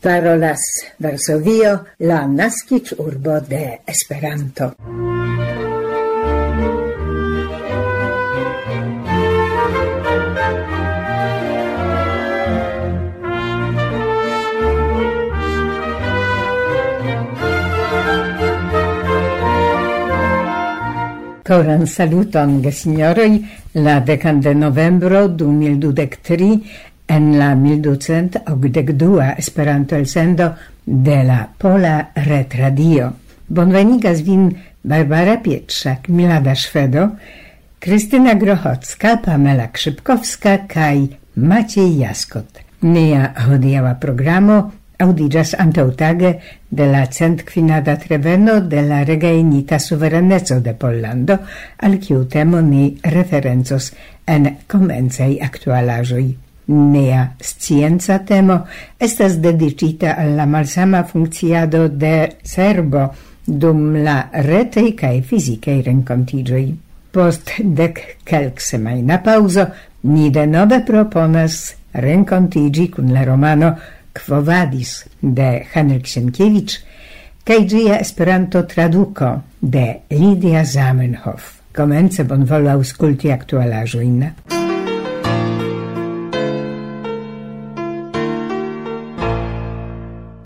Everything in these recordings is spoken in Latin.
parolas Varsovio, la nascic urbo de Esperanto. Coran saluton, gesignoroi, la decan de novembro 2023 en la 1282 Esperanto el sendo de la Pola Retradio. Bonvenigas vin Barbara Pietrzak, Milada Szwedo, Krystyna Grochocka, Pamela Krzypkowska, kaj Maciej Jaskot. Nia hodiała programo audigas antautage de la cent quinada treveno de la regainita suverenezzo de Pollando, al kiu temo ni referenzos en comenzei actualajoi. Nea scienza temo estas dedicita alla malsama funkciado de serbo dum la retei cae fizicei rencontigioi. Post dec kelk semaina pauso, ni de nove proponas rencontigi cun la romano Quo Vadis de Henrik Sienkiewicz cae gia esperanto traduco de Lidia Zamenhof. Comence bonvolu ausculti actualajoin.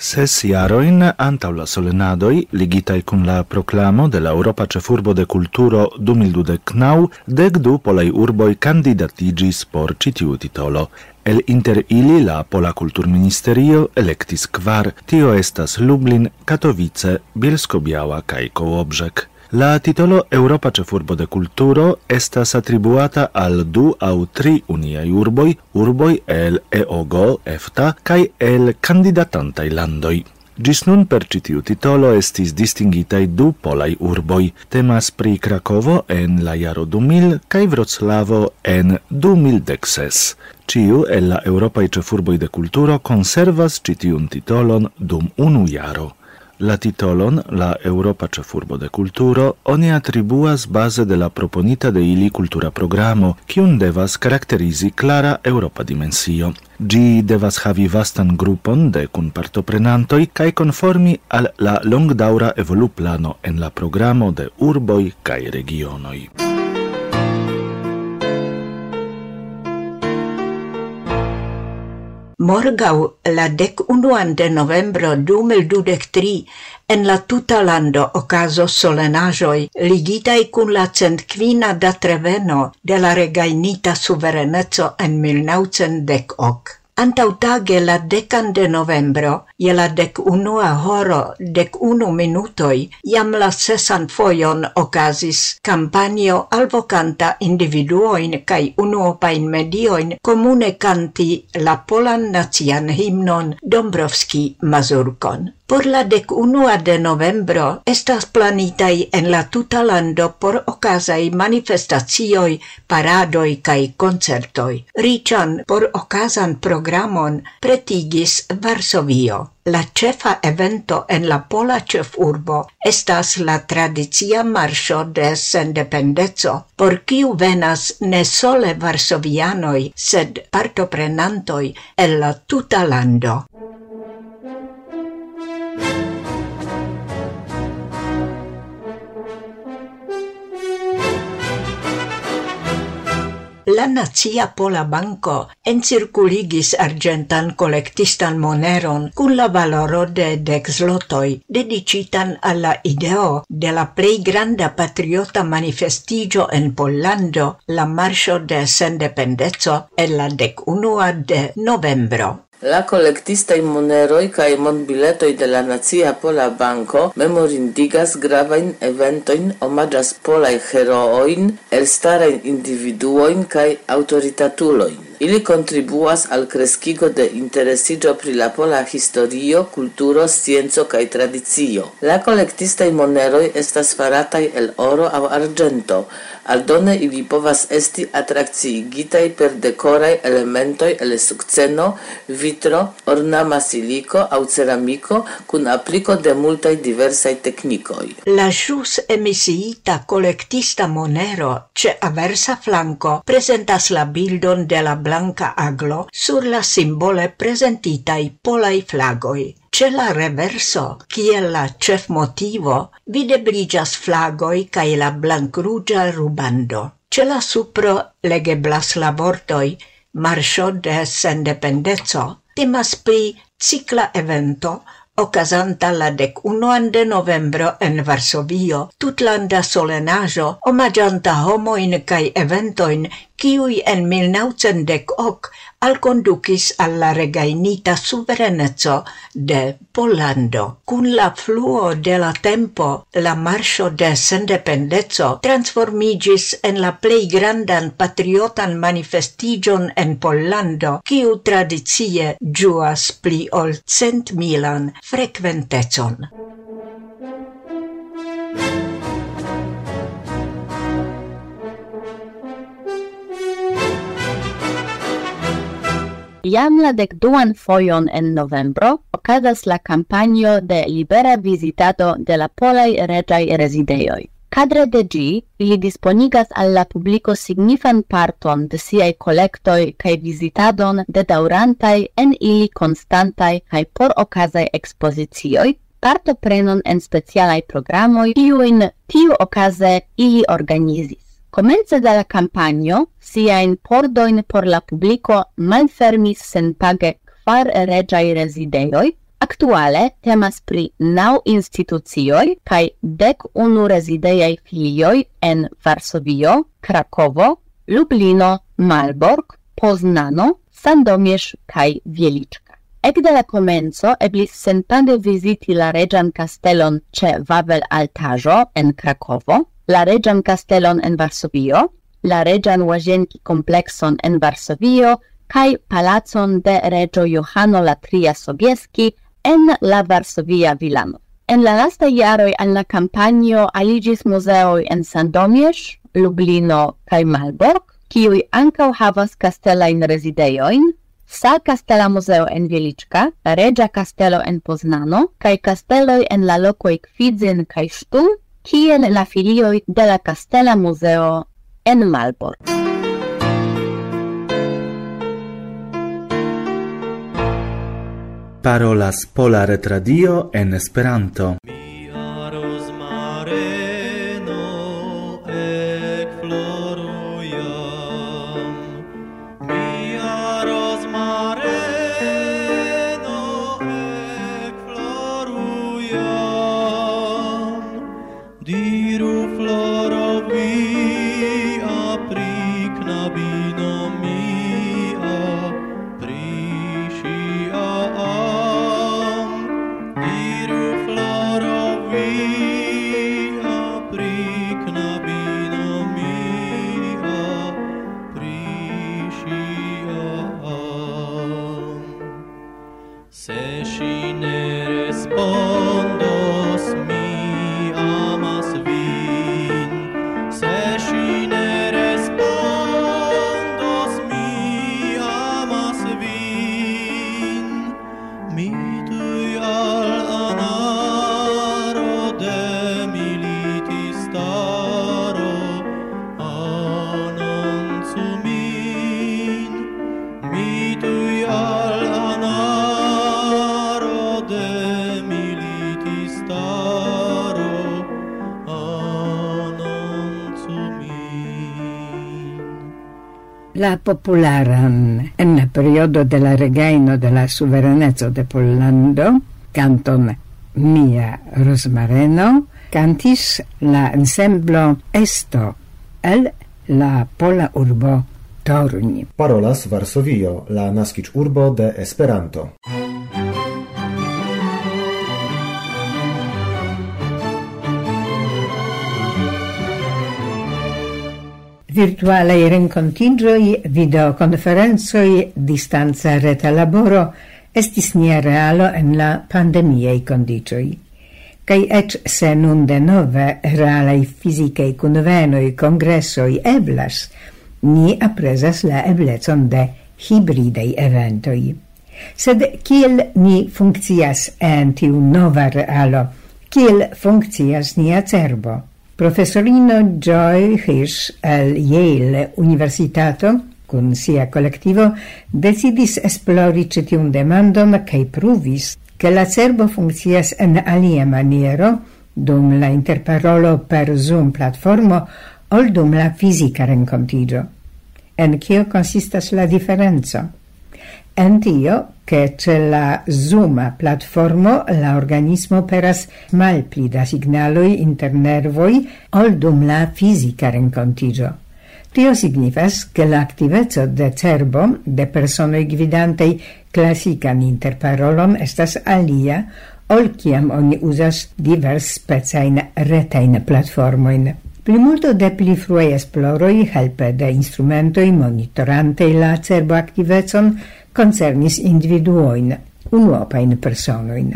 Ses iaroin antau la solenadoi, ligitai cun la proclamo de la Europa Cefurbo de Culturo 2029, dek du polai urboj candidatigis por citiu titolo. El inter ili la Pola Kulturministerio electis kvar, tio estas Lublin, Katowice, Bielsko-Biała kaj Kołobrzeg. La titolo Europa Cefurbo de culturo estas atribuata al du au tri uniai urboi, urboi el EOGO, EFTA, cae el candidatantai landoi. Gis nun per citiu titolo estis distingitai du polai urboi. Temas pri Krakovo en la jaro 2000 cae Vroclavo en 2016. Ciu el la Europae Cefurboi de culturo conservas citiun titolon dum unu jaro. La titolon, la Europa Cefurbo de culturo oni atribuas base de la proponita de ili cultura programo, kiun devas caracterizi clara Europa dimensio. Gi devas havi vastan grupon de cun partoprenantoi cae conformi al la longdaura evoluplano en la programo de urboi kaj regionoi. Morgau la dec unuan de novembro 2023 en la tuta lando ocaso solenajoi ligitai cun la centquina datreveno de la regainita suverenezzo en 1910. Antautage la decan de novembro, je la dec unua horo dec unu minutoi, jam la sesan foion ocasis campanio alvocanta individuoin cae unuopain medioin comune canti la polan nazian himnon Dombrovski Mazurkon. Por la dec unua de novembro estas planitai en la tuta lando por ocasai manifestacioi, paradoi cae concertoi. Rician por ocasan programon pretigis Varsovio. La cefa evento en la pola cef urbo estas la tradizia marcio de sendependezo, por kiu venas ne sole varsovianoi, sed partoprenantoi el la tuta lando. la Nazia Pola Banco encirculigis argentan collectistan moneron cun la valoro de dex lotoi, dedicitan alla ideo de la plei granda patriota manifestigio en Pollando, la Marcio de Sendependezzo, en la dek unua de novembro. La collectista i moneroi kai mon biletoi de la Nacia Pola Banco memorindigas gravajn eventojn, polai polaj el stare individuoin kai autoritatuloin. Ili kontribuas al kreskigo de interesigio pri la pola historio, kulturo, scienzo kaj tradizio. La kolektistaj moneroi estas faratai el oro au argento, aldone ili povas esti atrakciigitaj per dekoraj elementoj el sukceno, vitro, ornama siliko aŭ ceramiko kun apliko de multaj diversaj teknikoj. La ĵus emisiita kolektista monero ĉe aversa flanko prezentas la bildon de la blanka aglo sur la simbole prezentitaj polaj flagoj. Ce la reverso, kiel la cef motivo, videbligas flagoi cae la blancrugia rubando. Ce la supro legeblas la vortoi marcio de sendependezzo, temas pri cicla evento ocasanta la dec unuan de novembro en Varsovio, tutlanda solenajo, omagianta homoin cae eventoin kiui en 1910 alconducis alla regainita suverenezzo de Pollando. Cun la fluo de la tempo, la marcio de sendependezzo transformigis en la plei grandan patriotan manifestigion en Pollando, kiu tradizie juas pli ol cent milan frequentezon. Jam la dekduan fojon en novembro okazas la kampanjo de libera vizitado de la polaj reĝaj rezidejoj. Kadre de gi, li disponigas al la publiko signifan parton de siaj kolektoj kaj vizitadon de daurantaj en ili konstantaj kaj por okazaj ekspozicioj, parto prenon en specialaj programoj, kiujn tiu okaze ili organizis. Comence de la campagno, siain pordoin por la publico malfermis senpage kvar regiai resideioi, Actuale temas pri nau institucioi kai dec unu rezidejaj filioi en Varsovio, Krakovo, Lublino, Malbork, Poznano, Sandomierz kai Wieliczka. Ekde la komenco eblis sentande viziti la regian castellon ce Wawel Altajo en Krakovo, la regian castellon en Varsovio, la regian Łazienki komplekson en Varsovio kai palacon de regio Johano la Tria Sobieski en la Varsovia vilano. En la lasta iaroi al la campagno aligis museoi en Sandomierz, Lublino kai Malbork, kiui ancau havas castellain resideioin, Sa Castella Museo en Wieliczka, Regia Castello en Poznano, kai Castelloi en la Lokoi Kwidzyn kai Sztun, kien la filioi de la Castella Museo en Malbor. Parolas Pola Retradio en Esperanto. la popularan en la periodo de la regaino de la suverenezzo de Pollando, canton Mia Rosmareno, cantis la ensemblo Esto el la pola urbo Torni. Parolas Varsovio, la naskic urbo de Esperanto. virtualei rencontingioi, videoconferenzoi, distanza reta laboro estis nia realo en la pandemiei condicioi. Cai ec se nun de nove realei fizicei convenoi congressoi eblas, ni apresas la eblecon de hibridei eventoi. Sed kiel ni funccias en tiu nova realo? Kiel funccias nia cerbo? Professorino Joy Hirsch al Yale Universitato con sia collectivo decidis esplori citiun demandon kaj pruvis che la cerbo funzias en alia maniero dum la interparolo per Zoom platformo ol dum la fisica rencontigio. En kio consistas la differenzo? En tio, che ce la Zuma platformo la organismo peras malpli da signaloi internervoi ol dum la fisica rencontigio. Tio signifas che l'activezzo de cerbo de personoi gvidantei classican interparolon estas alia ol ciam oni usas divers specain retain platformoin. Plimulto de pli fruei esploroi helpe de instrumentoi monitorantei la cerbo activezon concernis individuoin, unuopain personoin.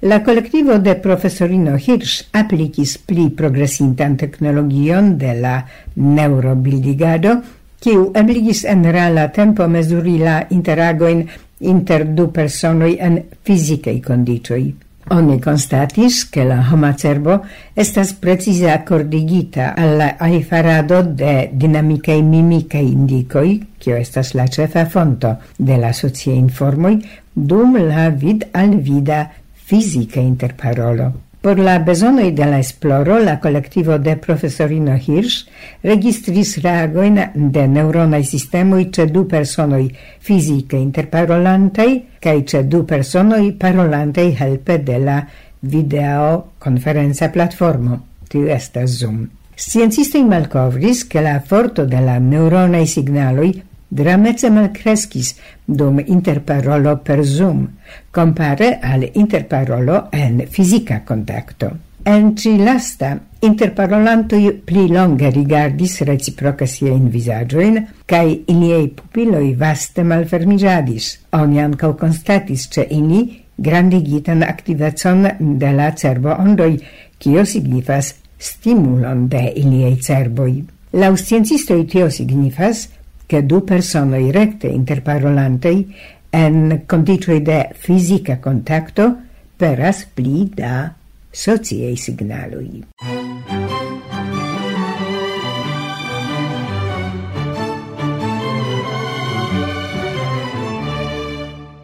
La colectivo de professorino Hirsch applicis pli progressintan technologion de la neurobildigado, kiu ebligis en reala tempo mesuri la interagoin inter du personoi en fizikei condicioi. Oni constatis che la homa cerbo estas precize accordigita alla aifarado de e mimicai indicoi, kio estas la cefa fonto de la socie informoi, dum la vid al vida fisica interparolo. Por la bezonoj de la esploro, la kolektivo de profesorino Hirsch registris reagoin de neuronai sistemoi ce du personoi fizike interparolantei cae ce du personoi parolantei helpe de la videokonferenca platformo. Tiu estas Zoom. Sciencistoi malcovris che la forto de la neuronai signaloi dramece malcrescis dum interparolo per Zoom, compare al interparolo en fisica contacto. En ci lasta interparolantoi pli longe rigardis reciproca siein visagioin, cae iliei pupiloi vaste malfermigiadis. Oni ancau constatis ce ini grandigitan activacion de la cerbo ondoi, cio signifas stimulon de iliei cerboi. Laus sciencistoi tio signifas che du personoi recte interparolantei en condicioi de fisica contacto peras pli da sociei signalui.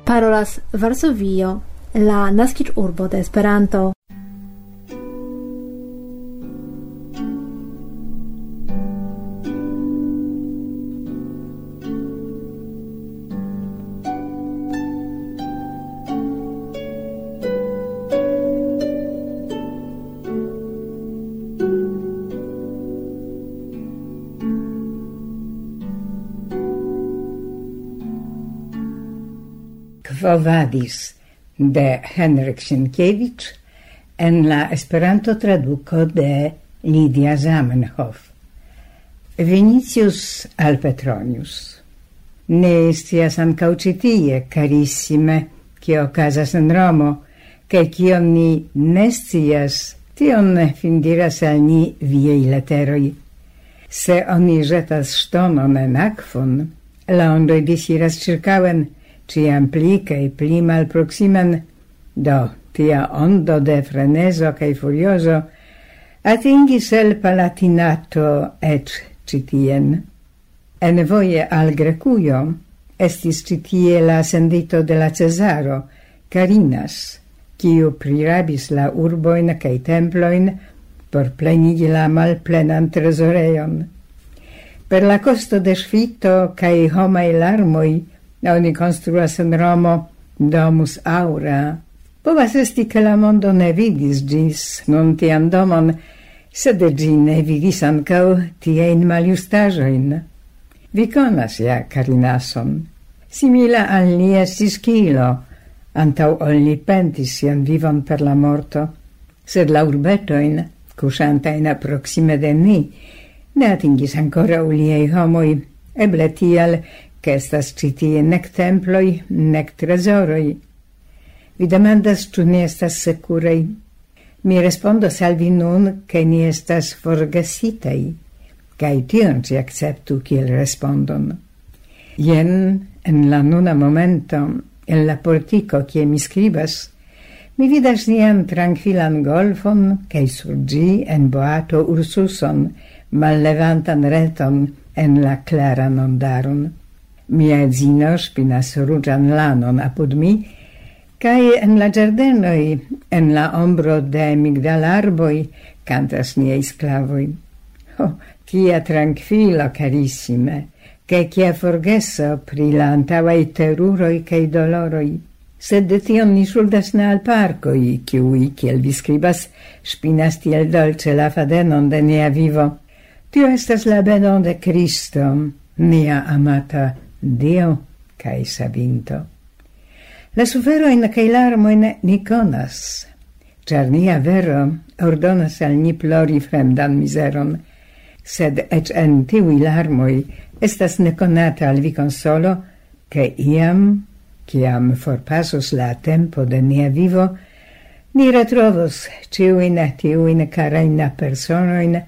Parolas Varsovio, la naskic urbo de Esperanto. Vadis de Henrik Sienkiewicz en la Esperanto traduco de Lidia Zamenhof. Vinicius Alpetronius. Ne estias ancau citie, carissime, che ocasas en Romo, che cion ni nestias, tion fin diras al ni viei leteroj. Se oni jetas ŝtonon en akvon, la ondoi disiras circauen, ciam pli cae pli malproximan, do tia ondo de freneso cae furioso atingis el palatinato et citien. En voie al grecuio estis citie la sendito de la Cesaro, Carinas, quiu prirabis la urboin cae temploin por plenigi la malplenan tresoreion. Per la costo de sfitto cae homai larmoi oni konstruas en Romo domus aura. Povas esti che la mondo ne vidis gis non tiam domon, sed gi ne vidis ancau tiein maliustajoin. Vi conas ja carinason, simila al ni estis kilo, antau ol ni pentis sian vivon per la morto, sed la urbetoin, cusantain approxime de ni, ne atingis ancora uliei homoi, eble tial che estas citie nec temploi, nec tresoroi. Vi demandas, ciu ni estas securei. Mi respondo salvi nun, che ni estas forgesitei, cae tion ci acceptu kiel respondon. Jen, en la nuna momento, en la portico, kie mi scribas, mi vidas nian tranquilan golfon, cae sur gi en boato ursuson, mallevantan reton en la clara ondaron. Mia zino spinas ruĝan lanon apud mi, kaj en la ĝardenoj, en la ombro de migdalarboj, cantas niei sclavoi. Oh, kia tranquillo, carissime, che kia forgeso pri la antavai teruroi cae doloroi. Sed de tion ni suldas ne al parcoi, ciui, kiel vi scribas, spinas tiel dolce la fadenon de nia vivo. Tio estas la benon de Cristo, nia amata Dio cae Savinto. La suferoin cae larmoin ni conas, char nia vero ordonas al ni plori fremdan miseron, sed ec en tivi larmoi estas neconata al vi consolo, che iam, ciam forpasos la tempo de nia vivo, ni retrovos ciuin tiuin carain personoin,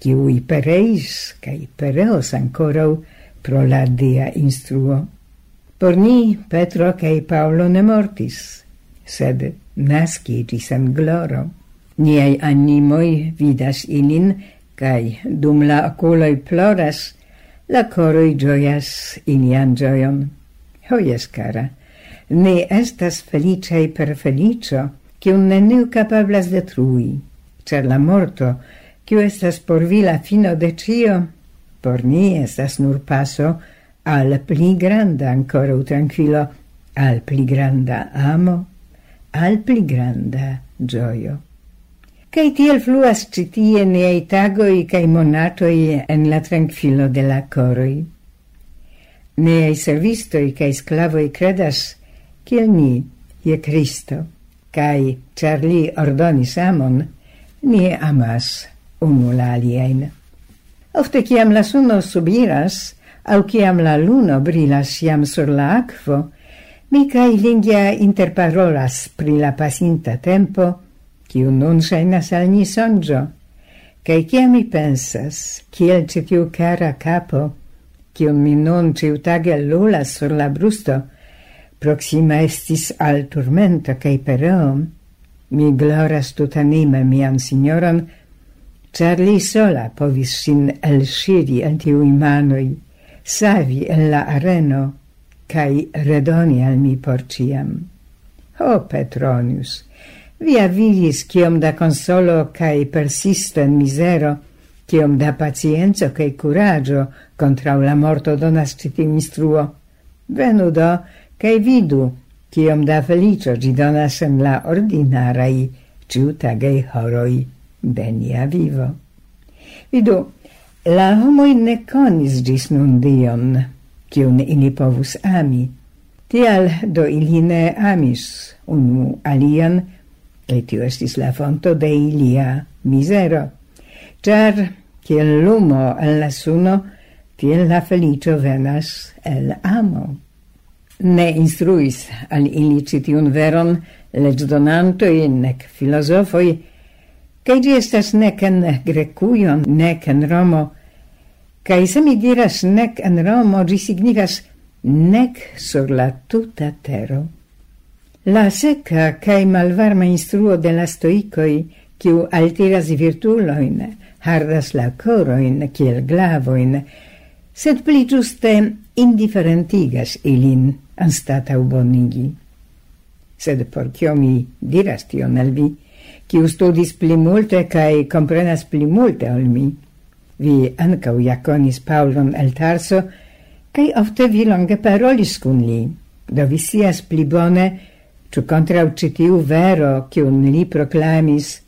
ciui pereis, cae pereos ancorau, pro la dia instruo. Por ni Petro cae Paulo ne mortis, sed nascitis en gloro. Niai animoi vidas ilin, cae dum la oculoi ploras, la coroi gioias inian gioion. Hoies, cara, ne estas felicei per felicio, cium neniu capablas detrui, cer la morto, ciu estas por vi la fino de cio, por ni estas nur paso al pli granda ancora tranquillo, al pli granda amo, al pli granda gioio. Cai tiel fluas citie neai tagoi cae monatoi en la tranquillo de la coroi. Neai servistoi cae sclavoi credas, kiel ni, je Cristo, cae, char li ordonis amon, ni amas unul aliein ofte ciam la suno subiras, au ciam la luno brilas iam sur la aquo, mi cae Lingia interparolas pri la pasinta tempo, ciu nun sainas al ni sonjo, cae ciam mi pensas, kiel citiu cara capo, cium mi non ciutage lulas sur la brusto, proxima estis al turmento cae pereum, mi gloras tutanime mian signoron char li sola povis sin elŝiri el tiuj manoj, savi el la areno cae redoni al mi porciam. Ho, Petronius, vi avidis kiom da consolo cae persisto in misero, kiom da pacienzo cae curaggio contra la morto donas citi instruo. Venu do, cae vidu, kiom da felicio gi donas en la ordinarai ciutagei horoi denia vivo. Vidu, la homoi ne conis gis nun Dion, kiun ili povus ami. Tial do ili ne amis unu alian, et tio estis la fonto de ilia misero. Char, kiel lumo el la suno, tiel la felicio venas el amo. Ne instruis al ili citiun veron leĝdonantoj nek filosofoi, Kaj gi estas nec en Grekujo, nek en Romo. cae se mi diras nek en Romo, gi signifas nec sur la tuta tero. La seca cae malvarma instruo de la stoicoi, kiu altiras virtuloin, hardas la coroin, ciel glavoin, sed pli giuste indiferentigas ilin anstatau bonigi. Sed por cio mi diras tion al vi, qui studis pli multe cae comprenas pli multe ol mi. Vi ancau iaconis Paulon el Tarso, cae ofte vi longe parolis cun li, do vi sias pli bone, ciu contra ucitiu vero, cium li proclamis,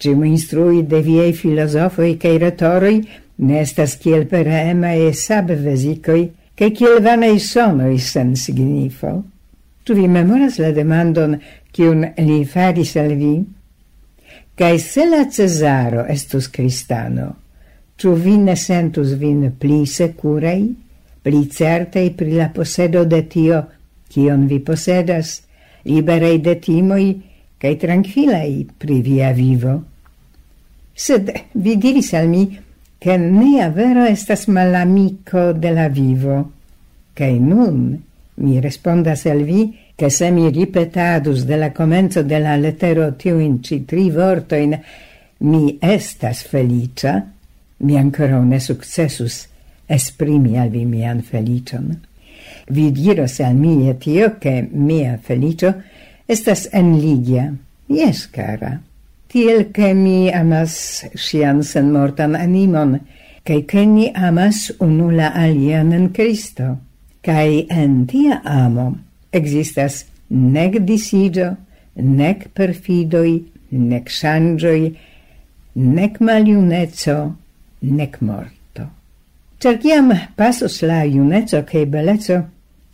cium instrui de viei filosofoi cae retoroi nestas ciel per e sab vesicoi, cae ciel vanei sonoi sen signifo. Tu vi memoras la demandon, cium li faris al vi? Cae se la Cesaro estus cristano, ciu vi ne sentus vin pli securei, pli certei pri la posedo de tio, cion vi posedas, liberei de timoi, cae tranquillei pri via vivo? Sed vi diris al mi, che nea vero estas malamico de la vivo, cae nun mi respondas al vi, che se mi ripetadus de la comenzo de la tiu in ci tri vortoin mi estas felicia, mi ancora ne successus esprimi al vi mian felicion. Vi diros al mi tio che mia felicio estas en Ligia. Yes, cara. Tiel che mi amas sian sen mortan animon, cae che ni amas unula alian en Cristo. Cae en tia amo, existas nec disigio, nec perfidoi, nec shangioi, nec maliunezzo, nec morto. Cerciam pasos la iunezzo cae bellezzo,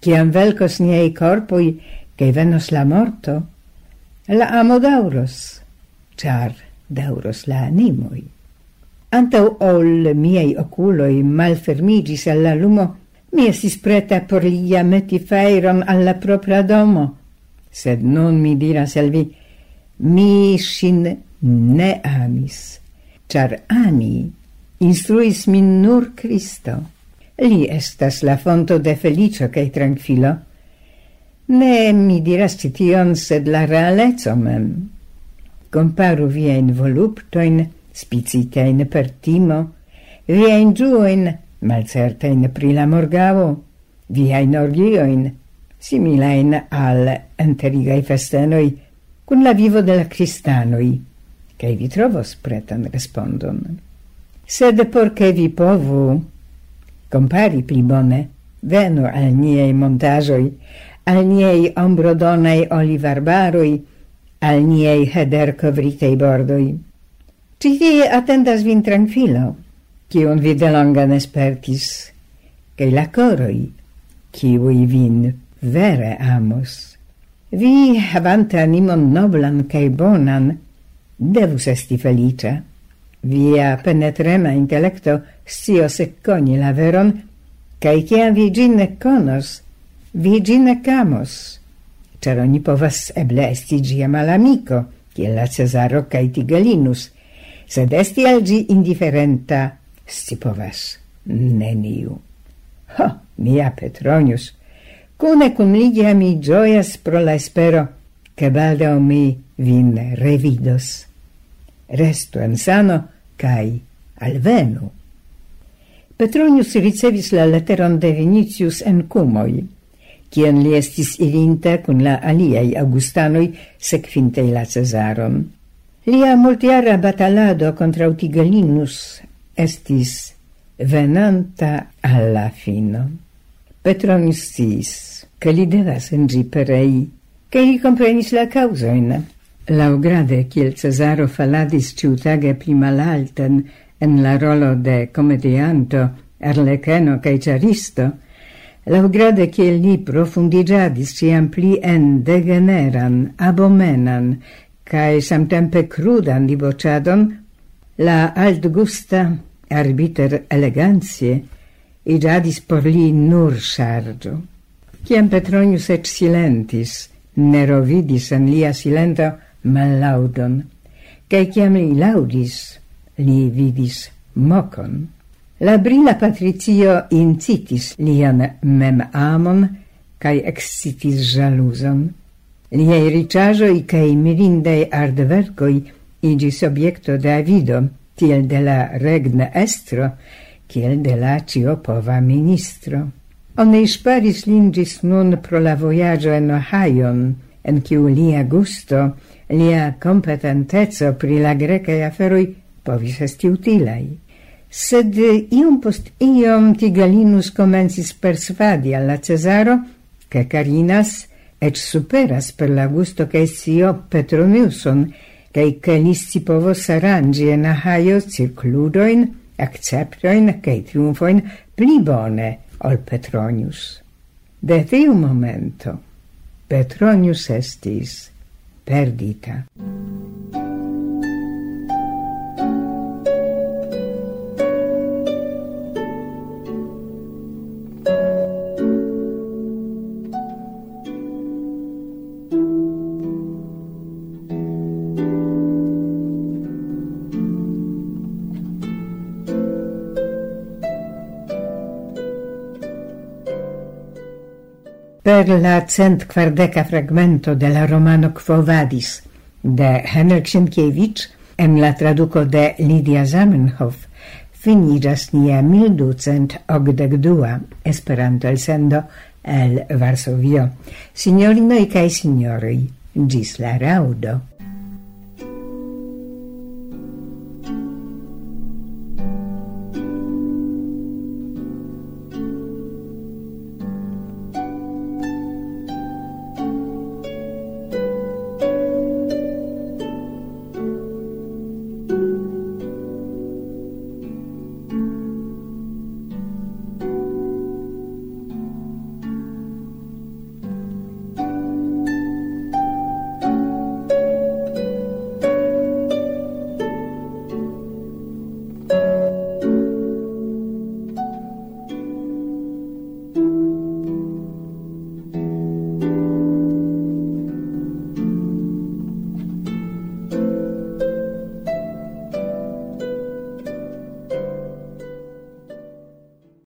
ciam velcos niei corpoi, cae venos la morto, la amo dauros, char dauros la animoi. Antau ol miei oculoi malfermigis alla lumo, Mi estis preta por lia meti feiron alla propra domo, sed nun mi diras al vi, mi sin ne amis, char ami instruis min nur Cristo. Li estas la fonto de felicio cae tranquilo. Ne mi diras cition, sed la realezzo mem. Comparu viein voluptoin, spicitein per timo, viein giuoin malcertain pri la morgavo, viain orgioin, similain al enterigai festenoi, cun la vivo de la cristanoi, cae vi trovos pretan respondon. Sed porce vi povu compari pli bone, venu al niei montajoi, al niei ombrodonai olivarbaroi, al niei heder covritei bordoi. Citie attendas vin tranquilo, kiun vi delongan espertis, che la koroj, kiuj vin vere amos. Vi, havante animon noblan kai bonan, devus esti felice Via penetrema intellecto scios ekkoni la veron, kai kiam vi ĝin conos vi ĝin camos cer ogni povas eble esti gia malamico kiel la cesaro kai Tigelinus, sed esti al indiferenta sci povas neniu. Ho, mia Petronius, cune cum ligia mi gioias pro la espero, che baldao mi vin revidos. Resto en sano, cae alvenu. Petronius ricevis la letteron de Vinicius en Cumoi, cien li estis irinta cun la aliei Augustanoi sekvinte la Cesaron. Lia multiara batalado contra Tigellinus estis venanta alla fino. Petronis sciis, che li devas en gi perei, che li comprenis la causoin. Laugrade, kiel Cesaro faladis ciutage pli malalten en la rolo de comedianto, arleceno cae charisto, Laugrade kiel li profundigiadis ciam pli en degeneran, abomenan, cae samtempe crudan dibociadon La altgusta arbiter elegancie iradis por li nur sargio. Ciam Petronius et silentis, nerovidis en lia silento malaudon, cae ciam li laudis, li vidis mocon. La brila patricio incitis lian mem amon cae excitis jaluson. Liei ricciagioi cae mirindei ardvercoi igis objekto de avido, tiel de la regna estro, kiel de la ciopova ministro. Oni sparis lingis nun pro la voyaggio en Ohajon, en kiu lia gusto, lia competentezo pri la grecae aferoi povis esti utilai. Sed iom post iom Tigalinus komencis persvadi alla la che Carinas et superas per la gusto che sio Petroniuson, kaj ke ni scipovos aranĝi en ahaio circludoin, acceptoin, kaj triumfoin pli bone ol Petronius. De tiu momento Petronius estis perdita. per la cent quardeca fragmento de la romano Quo Vadis de Henrik Sienkiewicz en la traduco de Lidia Zamenhof finiras nia 1282 Esperanto elsendo el Varsovio. Signorinoi cae signori, gis la raudo.